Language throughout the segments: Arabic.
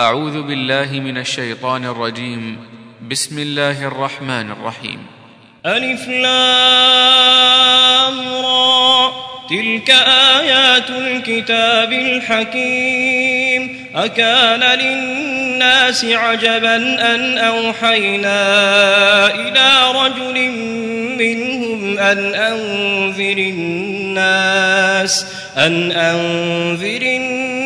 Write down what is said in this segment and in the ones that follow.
أعوذ بالله من الشيطان الرجيم. بسم الله الرحمن الرحيم. ألف لام را. تلك آيات الكتاب الحكيم. أكان للناس عجبا أن أوحينا إلى رجل منهم أن أنذر الناس أن أنذر الناس.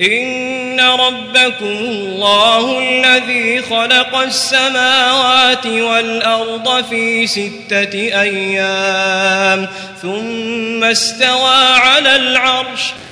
إن ربكم الله الذي خلق السماوات والأرض في ستة أيام ثم استوى على العرش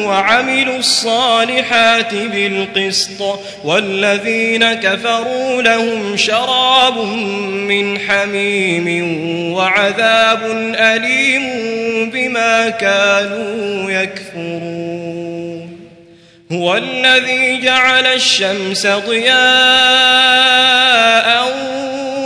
وعملوا الصالحات بالقسط والذين كفروا لهم شراب من حميم وعذاب أليم بما كانوا يكفرون. هو الذي جعل الشمس ضياء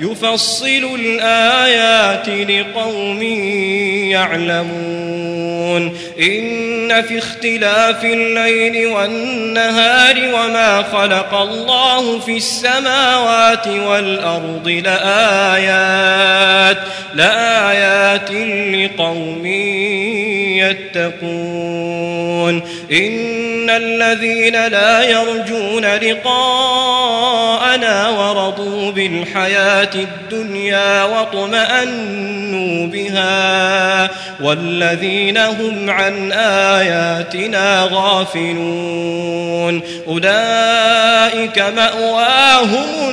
يفصل الآيات لقوم يعلمون. إن في اختلاف الليل والنهار وما خلق الله في السماوات والأرض لآيات لآيات لقوم يتقون. إن الذين لا يرجون لقاءنا ورضوا بالحياة الدنيا واطمأنوا بها والذين هم عن آياتنا غافلون. أولئك مأواهم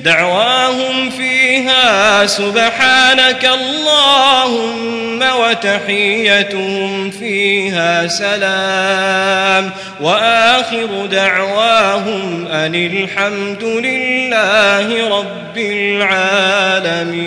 دعواهم فيها سبحانك اللهم وتحيتهم فيها سلام. وآخر دعواهم أن الحمد لله رب العالمين.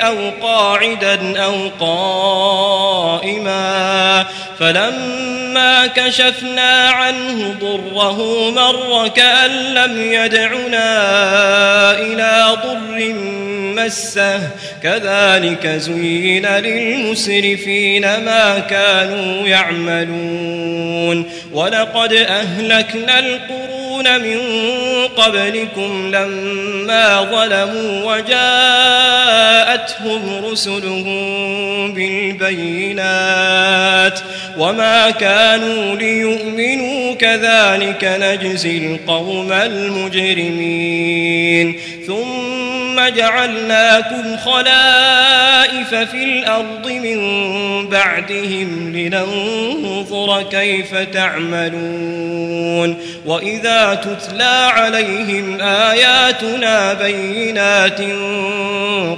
أو قاعدا أو قائما فلما كشفنا عنه ضره مر كأن لم يدعنا إلى ضر مسه. كذلك زين للمسرفين ما كانوا يعملون. ولقد أهلكنا القرون من قبلكم لما ظلموا وجاءتهم رسلهم بالبينات وما كانوا ليؤمنوا كذلك نجزي القوم المجرمين. ثم جعلناكم خلائف في الأرض من بعدهم لننظر كيف تعملون وإذا تتلى عليهم آياتنا بينات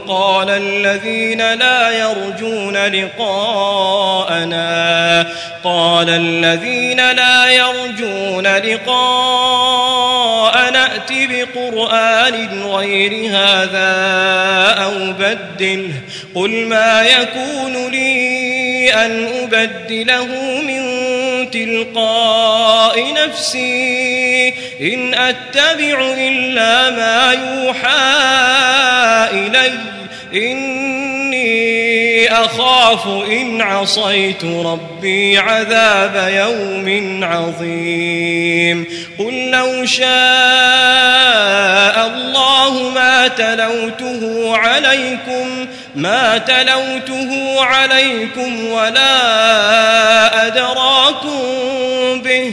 قال الذين لا يرجون لقاءنا قال الذين لا يرجون لقاء نأت بقرآن غير هذا أو بدله قل ما يكون لي أن أبدله من تلقاء نفسي إن أتبع إلا ما يوحى إلي إني أخاف إن عصيت ربي عذاب يوم عظيم. قل لو شاء الله ما تلوته عليكم ما تلوته عليكم ولا أدراكم به.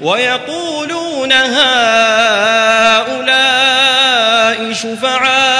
ويقولون هؤلاء شفعاؤنا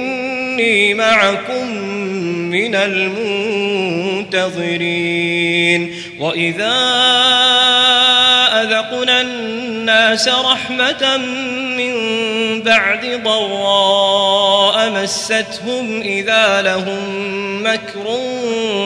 إني معكم من المنتظرين. وإذا أذقنا الناس رحمة من بعد ضراء مستهم إذا لهم مكر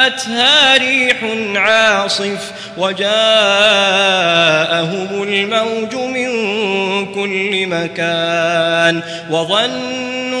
جاءتها ريح عاصف وجاءهم الموج من كل مكان وظنوا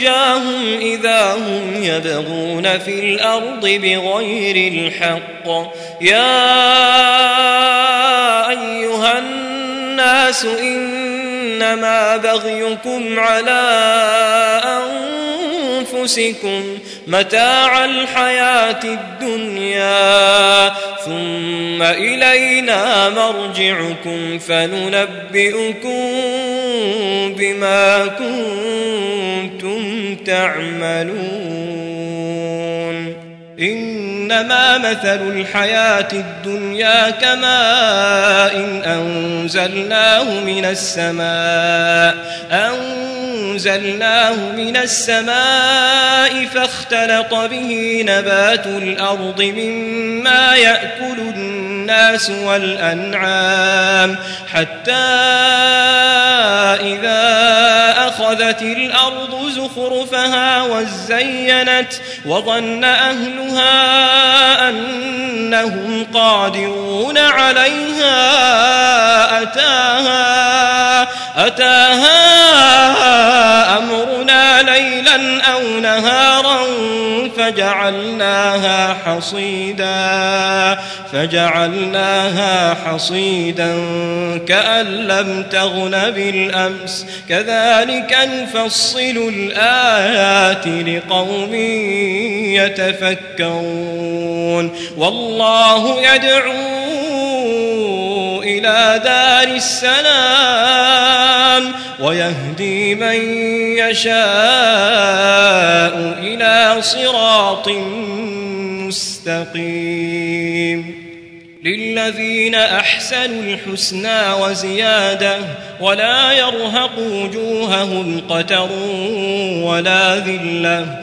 أنجاهم إذا هم يبغون في الأرض بغير الحق. يا أيها الناس إنما بغيكم على أنفسكم متاع الحياة الدنيا ثم إلينا مرجعكم فننبئكم بما كنتم تعملون. إنما مثل الحياة الدنيا كماء إن أنزلناه من السماء أنزلناه من السماء فاختلط به نبات الأرض مما يأكل الناس والأنعام حتى واتخذت الأرض زخرفها وزينت وظن أهلها أنهم قادرون عليها أتاها أتاها أمرنا ليلا أو نهارا فجعلناها حصيدا فجعلناها حصيدا كأن لم تغن بالأمس. كذلك نفصل الآيات لقوم يتفكرون. والله يدعو إلى دار السلام ويهدي من يشاء إلى صراط مستقيم. للذين أحسنوا الحسنى وزيادة ولا يرهق وجوههم قتر ولا ذلة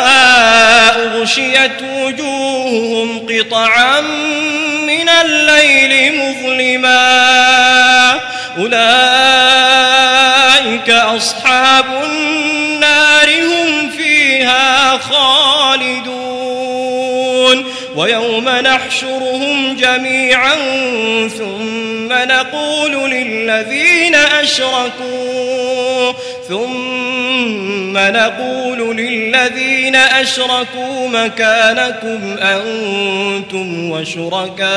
أغشيت وجوههم قطعا من الليل مظلما. أولئك أصحاب النار هم فيها خالدون. ويوم نحشرهم جميعا ثم نقول للذين أشركوا ثم نقول للذين أشركوا مكانكم أنتم وشركاؤكم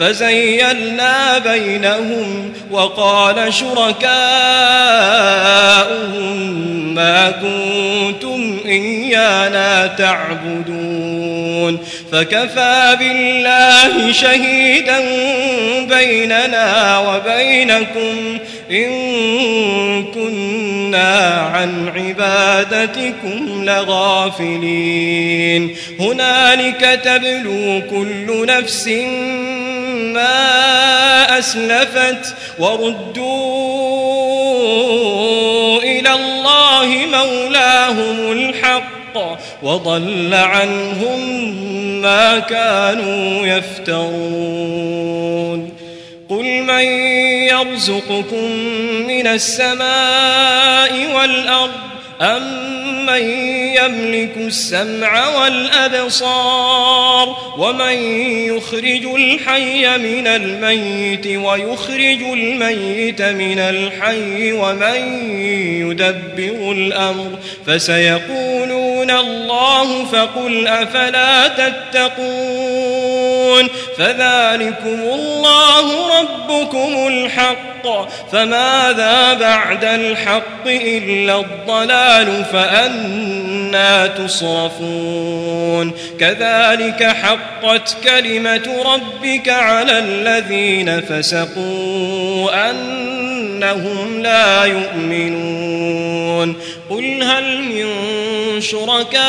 فزيلنا بينهم وقال شركاؤهم ما كنتم إيانا تعبدون فكفى بالله شهيدا بيننا وبينكم إن كنا عن عبادتكم لغافلين. هنالك تبلو كل نفس ما أسلفت وردوا إلى الله مولاهم الحق وضل عنهم ما كانوا يفترون. قل من يرزقكم من السماء والأرض أمن يملك السمع والأبصار ومن يخرج الحي من الميت ويخرج الميت من الحي ومن يدبر الأمر فسيقولون الله فقل أفلا تتقون فذلكم الله ربكم الحق فماذا بعد الحق إلا الضلال فأنا تصرفون. كذلك حقت كلمة ربك على الذين فسقوا أنهم لا يؤمنون. قل هل من شركائكم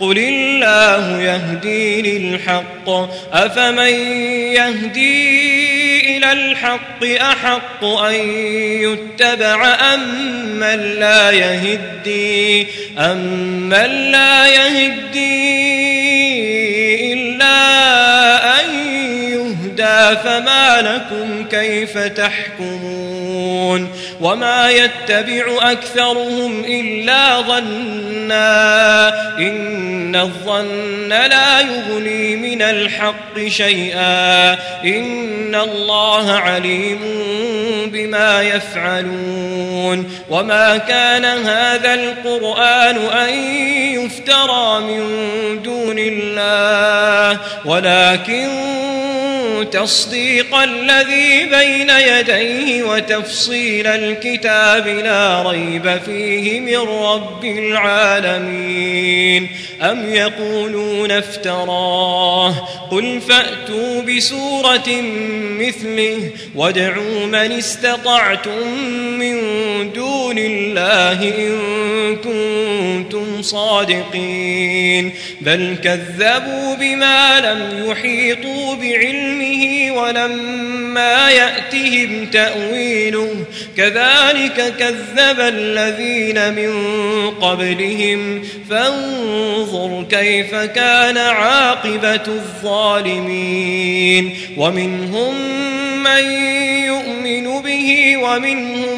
قل الله يهدي للحق. أفمن يهدي إلى الحق أحق أن يتبع أم من لا يهدي؟ أم لا يهدي فما لكم كيف تحكمون وما يتبع أكثرهم إلا ظنا إن الظن لا يغني من الحق شيئا إن الله عليم بما يفعلون وما كان هذا القرآن أن يفترى من دون الله ولكن تصديق الذي بين يديه وتفصيل الكتاب لا ريب فيه من رب العالمين. أم يقولون افتراه؟ قل فأتوا بسورة مثله وادعوا من استطعتم من دون الله إن كنتم صادقين. بل كذبوا بما لم يحيطوا بعلمه ولما يأتهم تأويله كذلك كذب الذين من قبلهم فانظر كيف كان عاقبة الظالمين ومنهم من يؤمن به ومنهم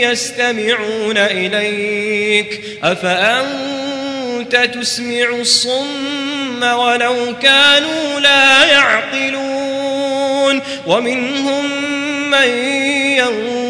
يستمعون إليك أفأنت تسمع الصم ولو كانوا لا يعقلون ومنهم من ينظر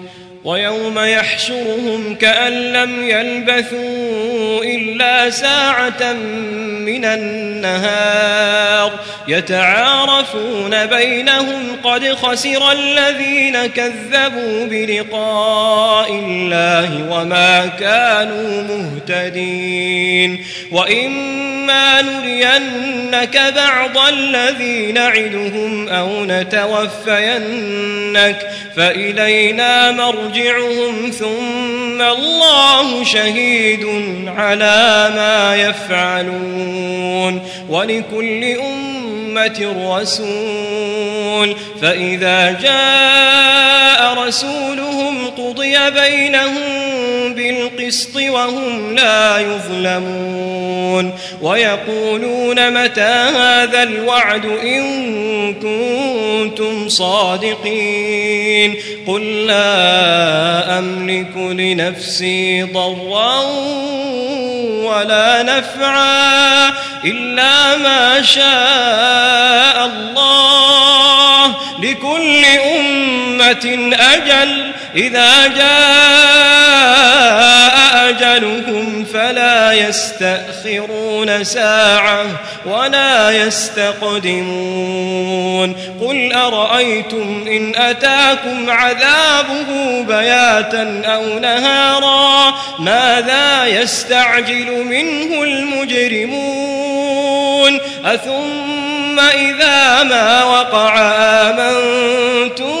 ويوم يحشرهم كأن لم يلبثوا إلا ساعة من النهار يتعارفون بينهم قد خسر الذين كذبوا بلقاء الله وما كانوا مهتدين وإما نرينك بعض الذي نعدهم أو نتوفينك فإلينا مرجعهم ثم الله شهيد على ما يفعلون ولكل أمة رسول فإذا جاء رسولهم قضي بينهم بالقسط وهم لا يظلمون ويقولون متى هذا الوعد إن كنتم صادقين قل لا أملك لنفسي ضرا ولا نفعا إلا ما شاء الله لكل أمة أجل إذا جاء أجلهم فلا يستأخرون ساعة ولا يستقدمون. قل أرأيتم إن أتاكم عذابه بياتا أو نهارا؟ ماذا يستعجل منه المجرمون؟ أثم إذا ما وقع آمنتم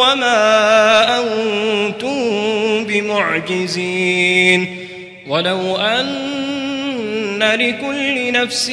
وما أنتم بمعجزين ولو أن لكل نفس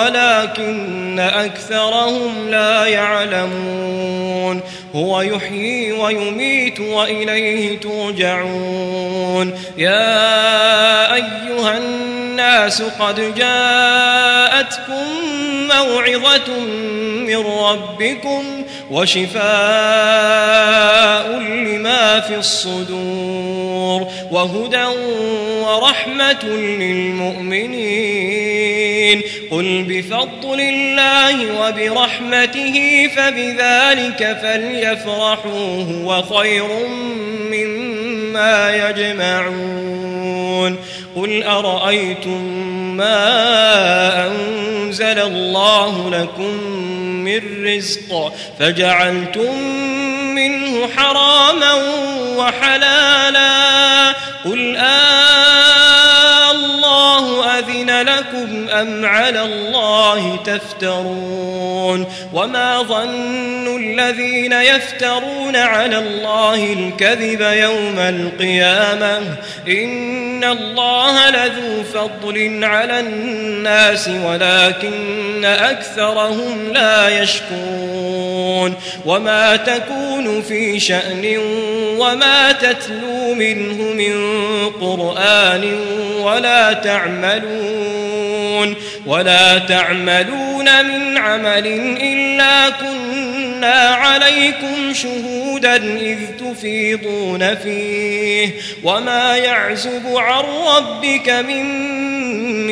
ولكن أكثرهم لا يعلمون. هو يحيي ويميت وإليه ترجعون. يا أيها الناس قد جاءتكم موعظة من ربكم وشفاء لما في الصدور وهدى ورحمة للمؤمنين. قل بفضل الله وبرحمته فبذلك فليفرحوا هو خير مما يجمعون. قل أرأيتم ما أنزل الله لكم من رزق فجعلتم منه حراما وحلالا قل آه لكم أم على الله تفترون وما ظن الذين يفترون على الله الكذب يوم القيامة إن الله لذو فضل على الناس ولكن أكثرهم لا يشكون وما تكون في شأن وما تتلو منه من قرآن ولا تعملون ولا تعملون من عمل إلا كنا عليكم شهودا إذ تفيضون فيه وما يعزب عن ربك من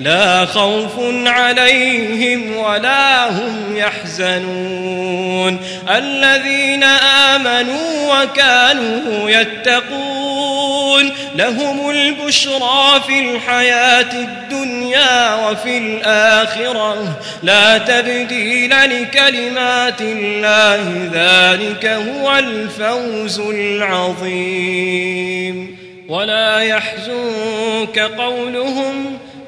لا خوف عليهم ولا هم يحزنون. الذين آمنوا وكانوا يتقون. لهم البشرى في الحياة الدنيا وفي الآخرة. لا تبديل لكلمات الله ذلك هو الفوز العظيم. ولا يحزنك قولهم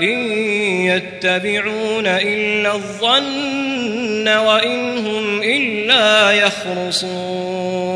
إن يتبعون إلا الظن وإن هم إلا يخرصون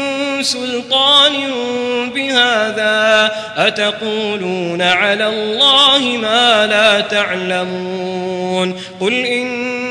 سلطان بهذا أتقولون على الله ما لا تعلمون قل إن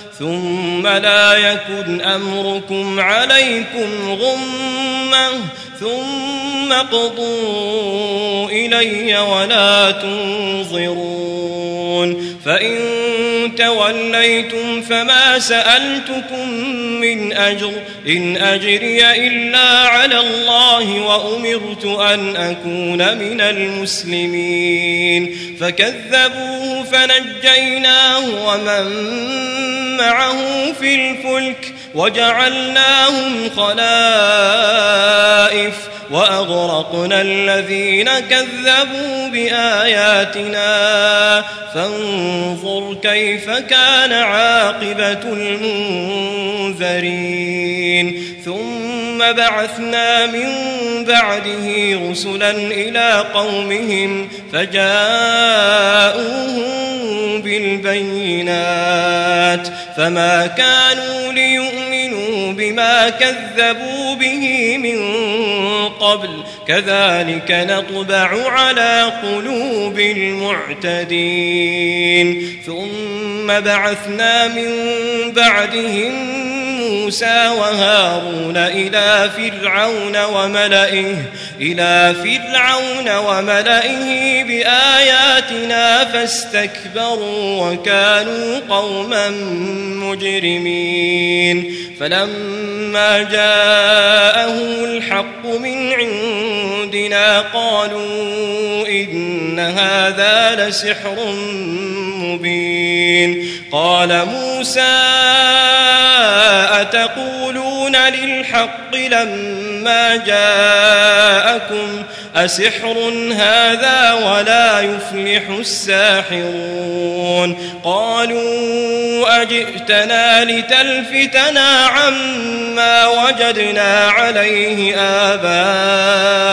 ثم لا يكن أمركم عليكم غمة ثم اقضوا إلي ولا تنظرون. فإن توليتم فما سألتكم من أجر إن أجري إلا على الله وأمرت أن أكون من المسلمين فكذبوه فنجيناه ومن معه في الفلك وجعلناهم خلائف وأغرقنا الذين كذبوا بآياتنا. فانظر كيف كان عاقبة المنذرين. ثم بعثنا من بعده رسلا إلى قومهم فجاءوهم بالبينات فما كانوا ليؤمنوا بما كذبوا به من قبل كذلك نطبع على قلوب المعتدين ثم بعثنا من بعدهم موسى وهارون إلى فرعون وملئه إلى فرعون وملئه بآياتنا فاستكبروا وكانوا قوما مجرمين. فلما جاءهم الحق من عندنا قالوا إن هذا لسحر مبين. قال موسى أتقولون للحق لما جاءكم أسحر هذا ولا يفلح الساحرون قالوا أجئتنا لتلفتنا عما وجدنا عليه آباءنا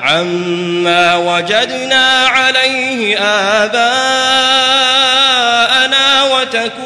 عما وجدنا عليه آباءنا وتكون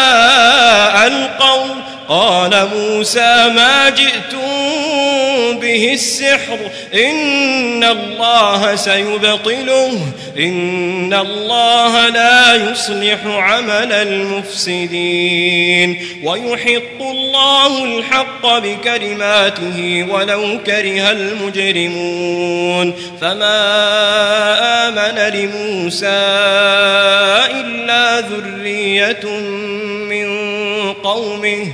ألقوا قال موسى ما جئتم به السحر. إن الله سيبطله. إن الله لا يصلح عمل المفسدين. ويحق الله الحق بكلماته ولو كره المجرمون. فما آمن لموسى إلا ذرية من قومه.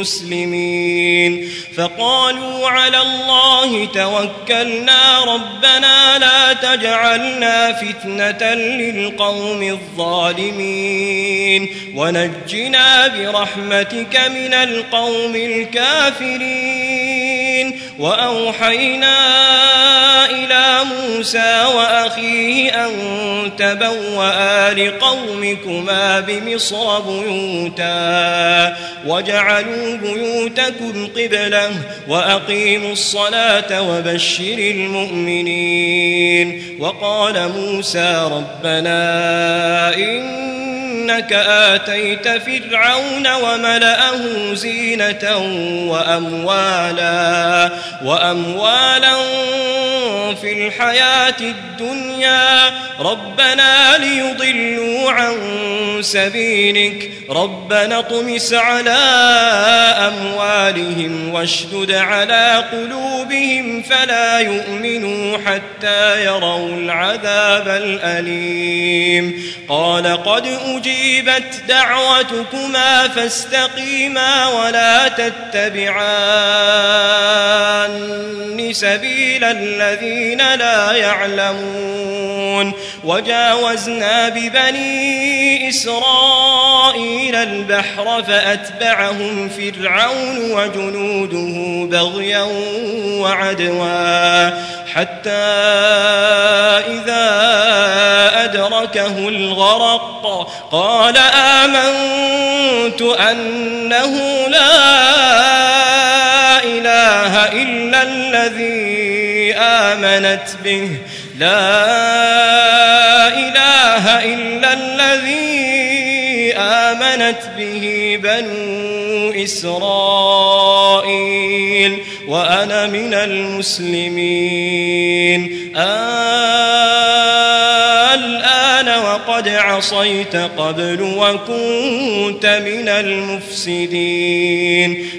مسلمين. فقالوا على الله توكلنا ربنا لا تجعلنا فتنة للقوم الظالمين ونجنا برحمتك من القوم الكافرين وأوحينا إلى موسى وأخيه أن تبوأ لقومكما بمصر بيوتا وجعلوا بيوتكم وأقيموا الصلاة وبشر المؤمنين. وقال موسى ربنا إنك آتيت فرعون وملأه زينة وأموالا وأموالا في الحياة الدنيا ربنا ليضلوا عن سبيلك ربنا اطمس على أموالهم واشدد على قلوبهم فلا يؤمنوا حتى يروا العذاب الأليم قال قد أجيبت دعوتكما فاستقيما ولا تتبعان سبيل الذين لا يعلمون. وجاوزنا ببني إسرائيل البحر فأتبعهم فرعون وجنوده بغيا وعدوا. حتى إذا أدركه الغرق قال آمنت أنه لا إله إلا الذي آمنت به. لا إله إلا الذي آمنت به بنو إسرائيل وأنا من المسلمين. الآن وقد عصيت قبل وكنت من المفسدين.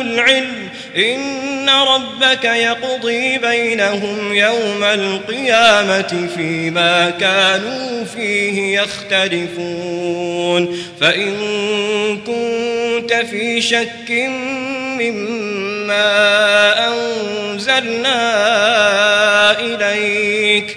العلم إن ربك يقضي بينهم يوم القيامة فيما كانوا فيه يختلفون فإن كنت في شك مما أنزلنا إليك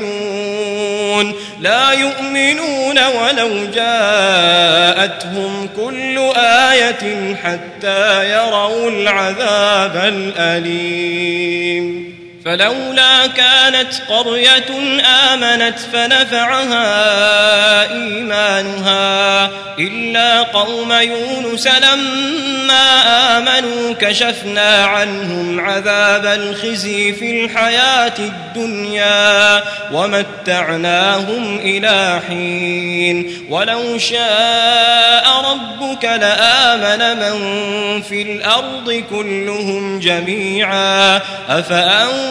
لا يؤمنون ولو جاءتهم كل آية حتى يروا العذاب الأليم. فلولا كانت قرية آمنت فنفعها إيمانها إلا قوم يونس لما آمنوا كشفنا عنهم عذاب الخزي في الحياة الدنيا ومتعناهم إلى حين ولو شاء ربك لآمن من في الأرض كلهم جميعا أفأنت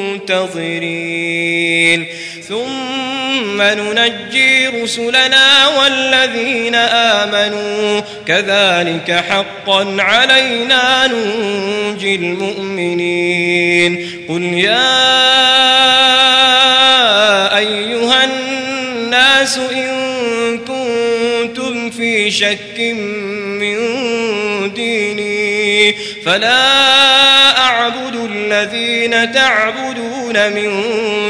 المنتظرين ثم ننجي رسلنا والذين آمنوا. كذلك حقا علينا ننجي المؤمنين. قل يا أيها الناس إن كنتم في شك من ديني فلا أعبد الذين تعبدون من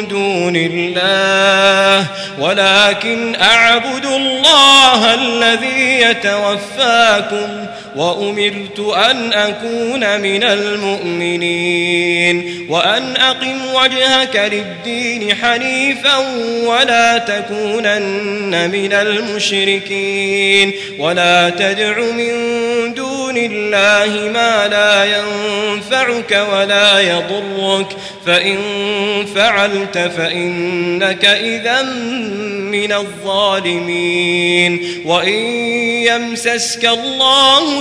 دون الله ولكن أعبد الله الذي يتوفاكم. وأمرت أن أكون من المؤمنين وأن أقم وجهك للدين حنيفا ولا تكونن من المشركين ولا تدع من دون الله ما لا ينفعك ولا يضرك فإن فعلت فإنك إذا من الظالمين وإن يمسسك الله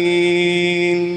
i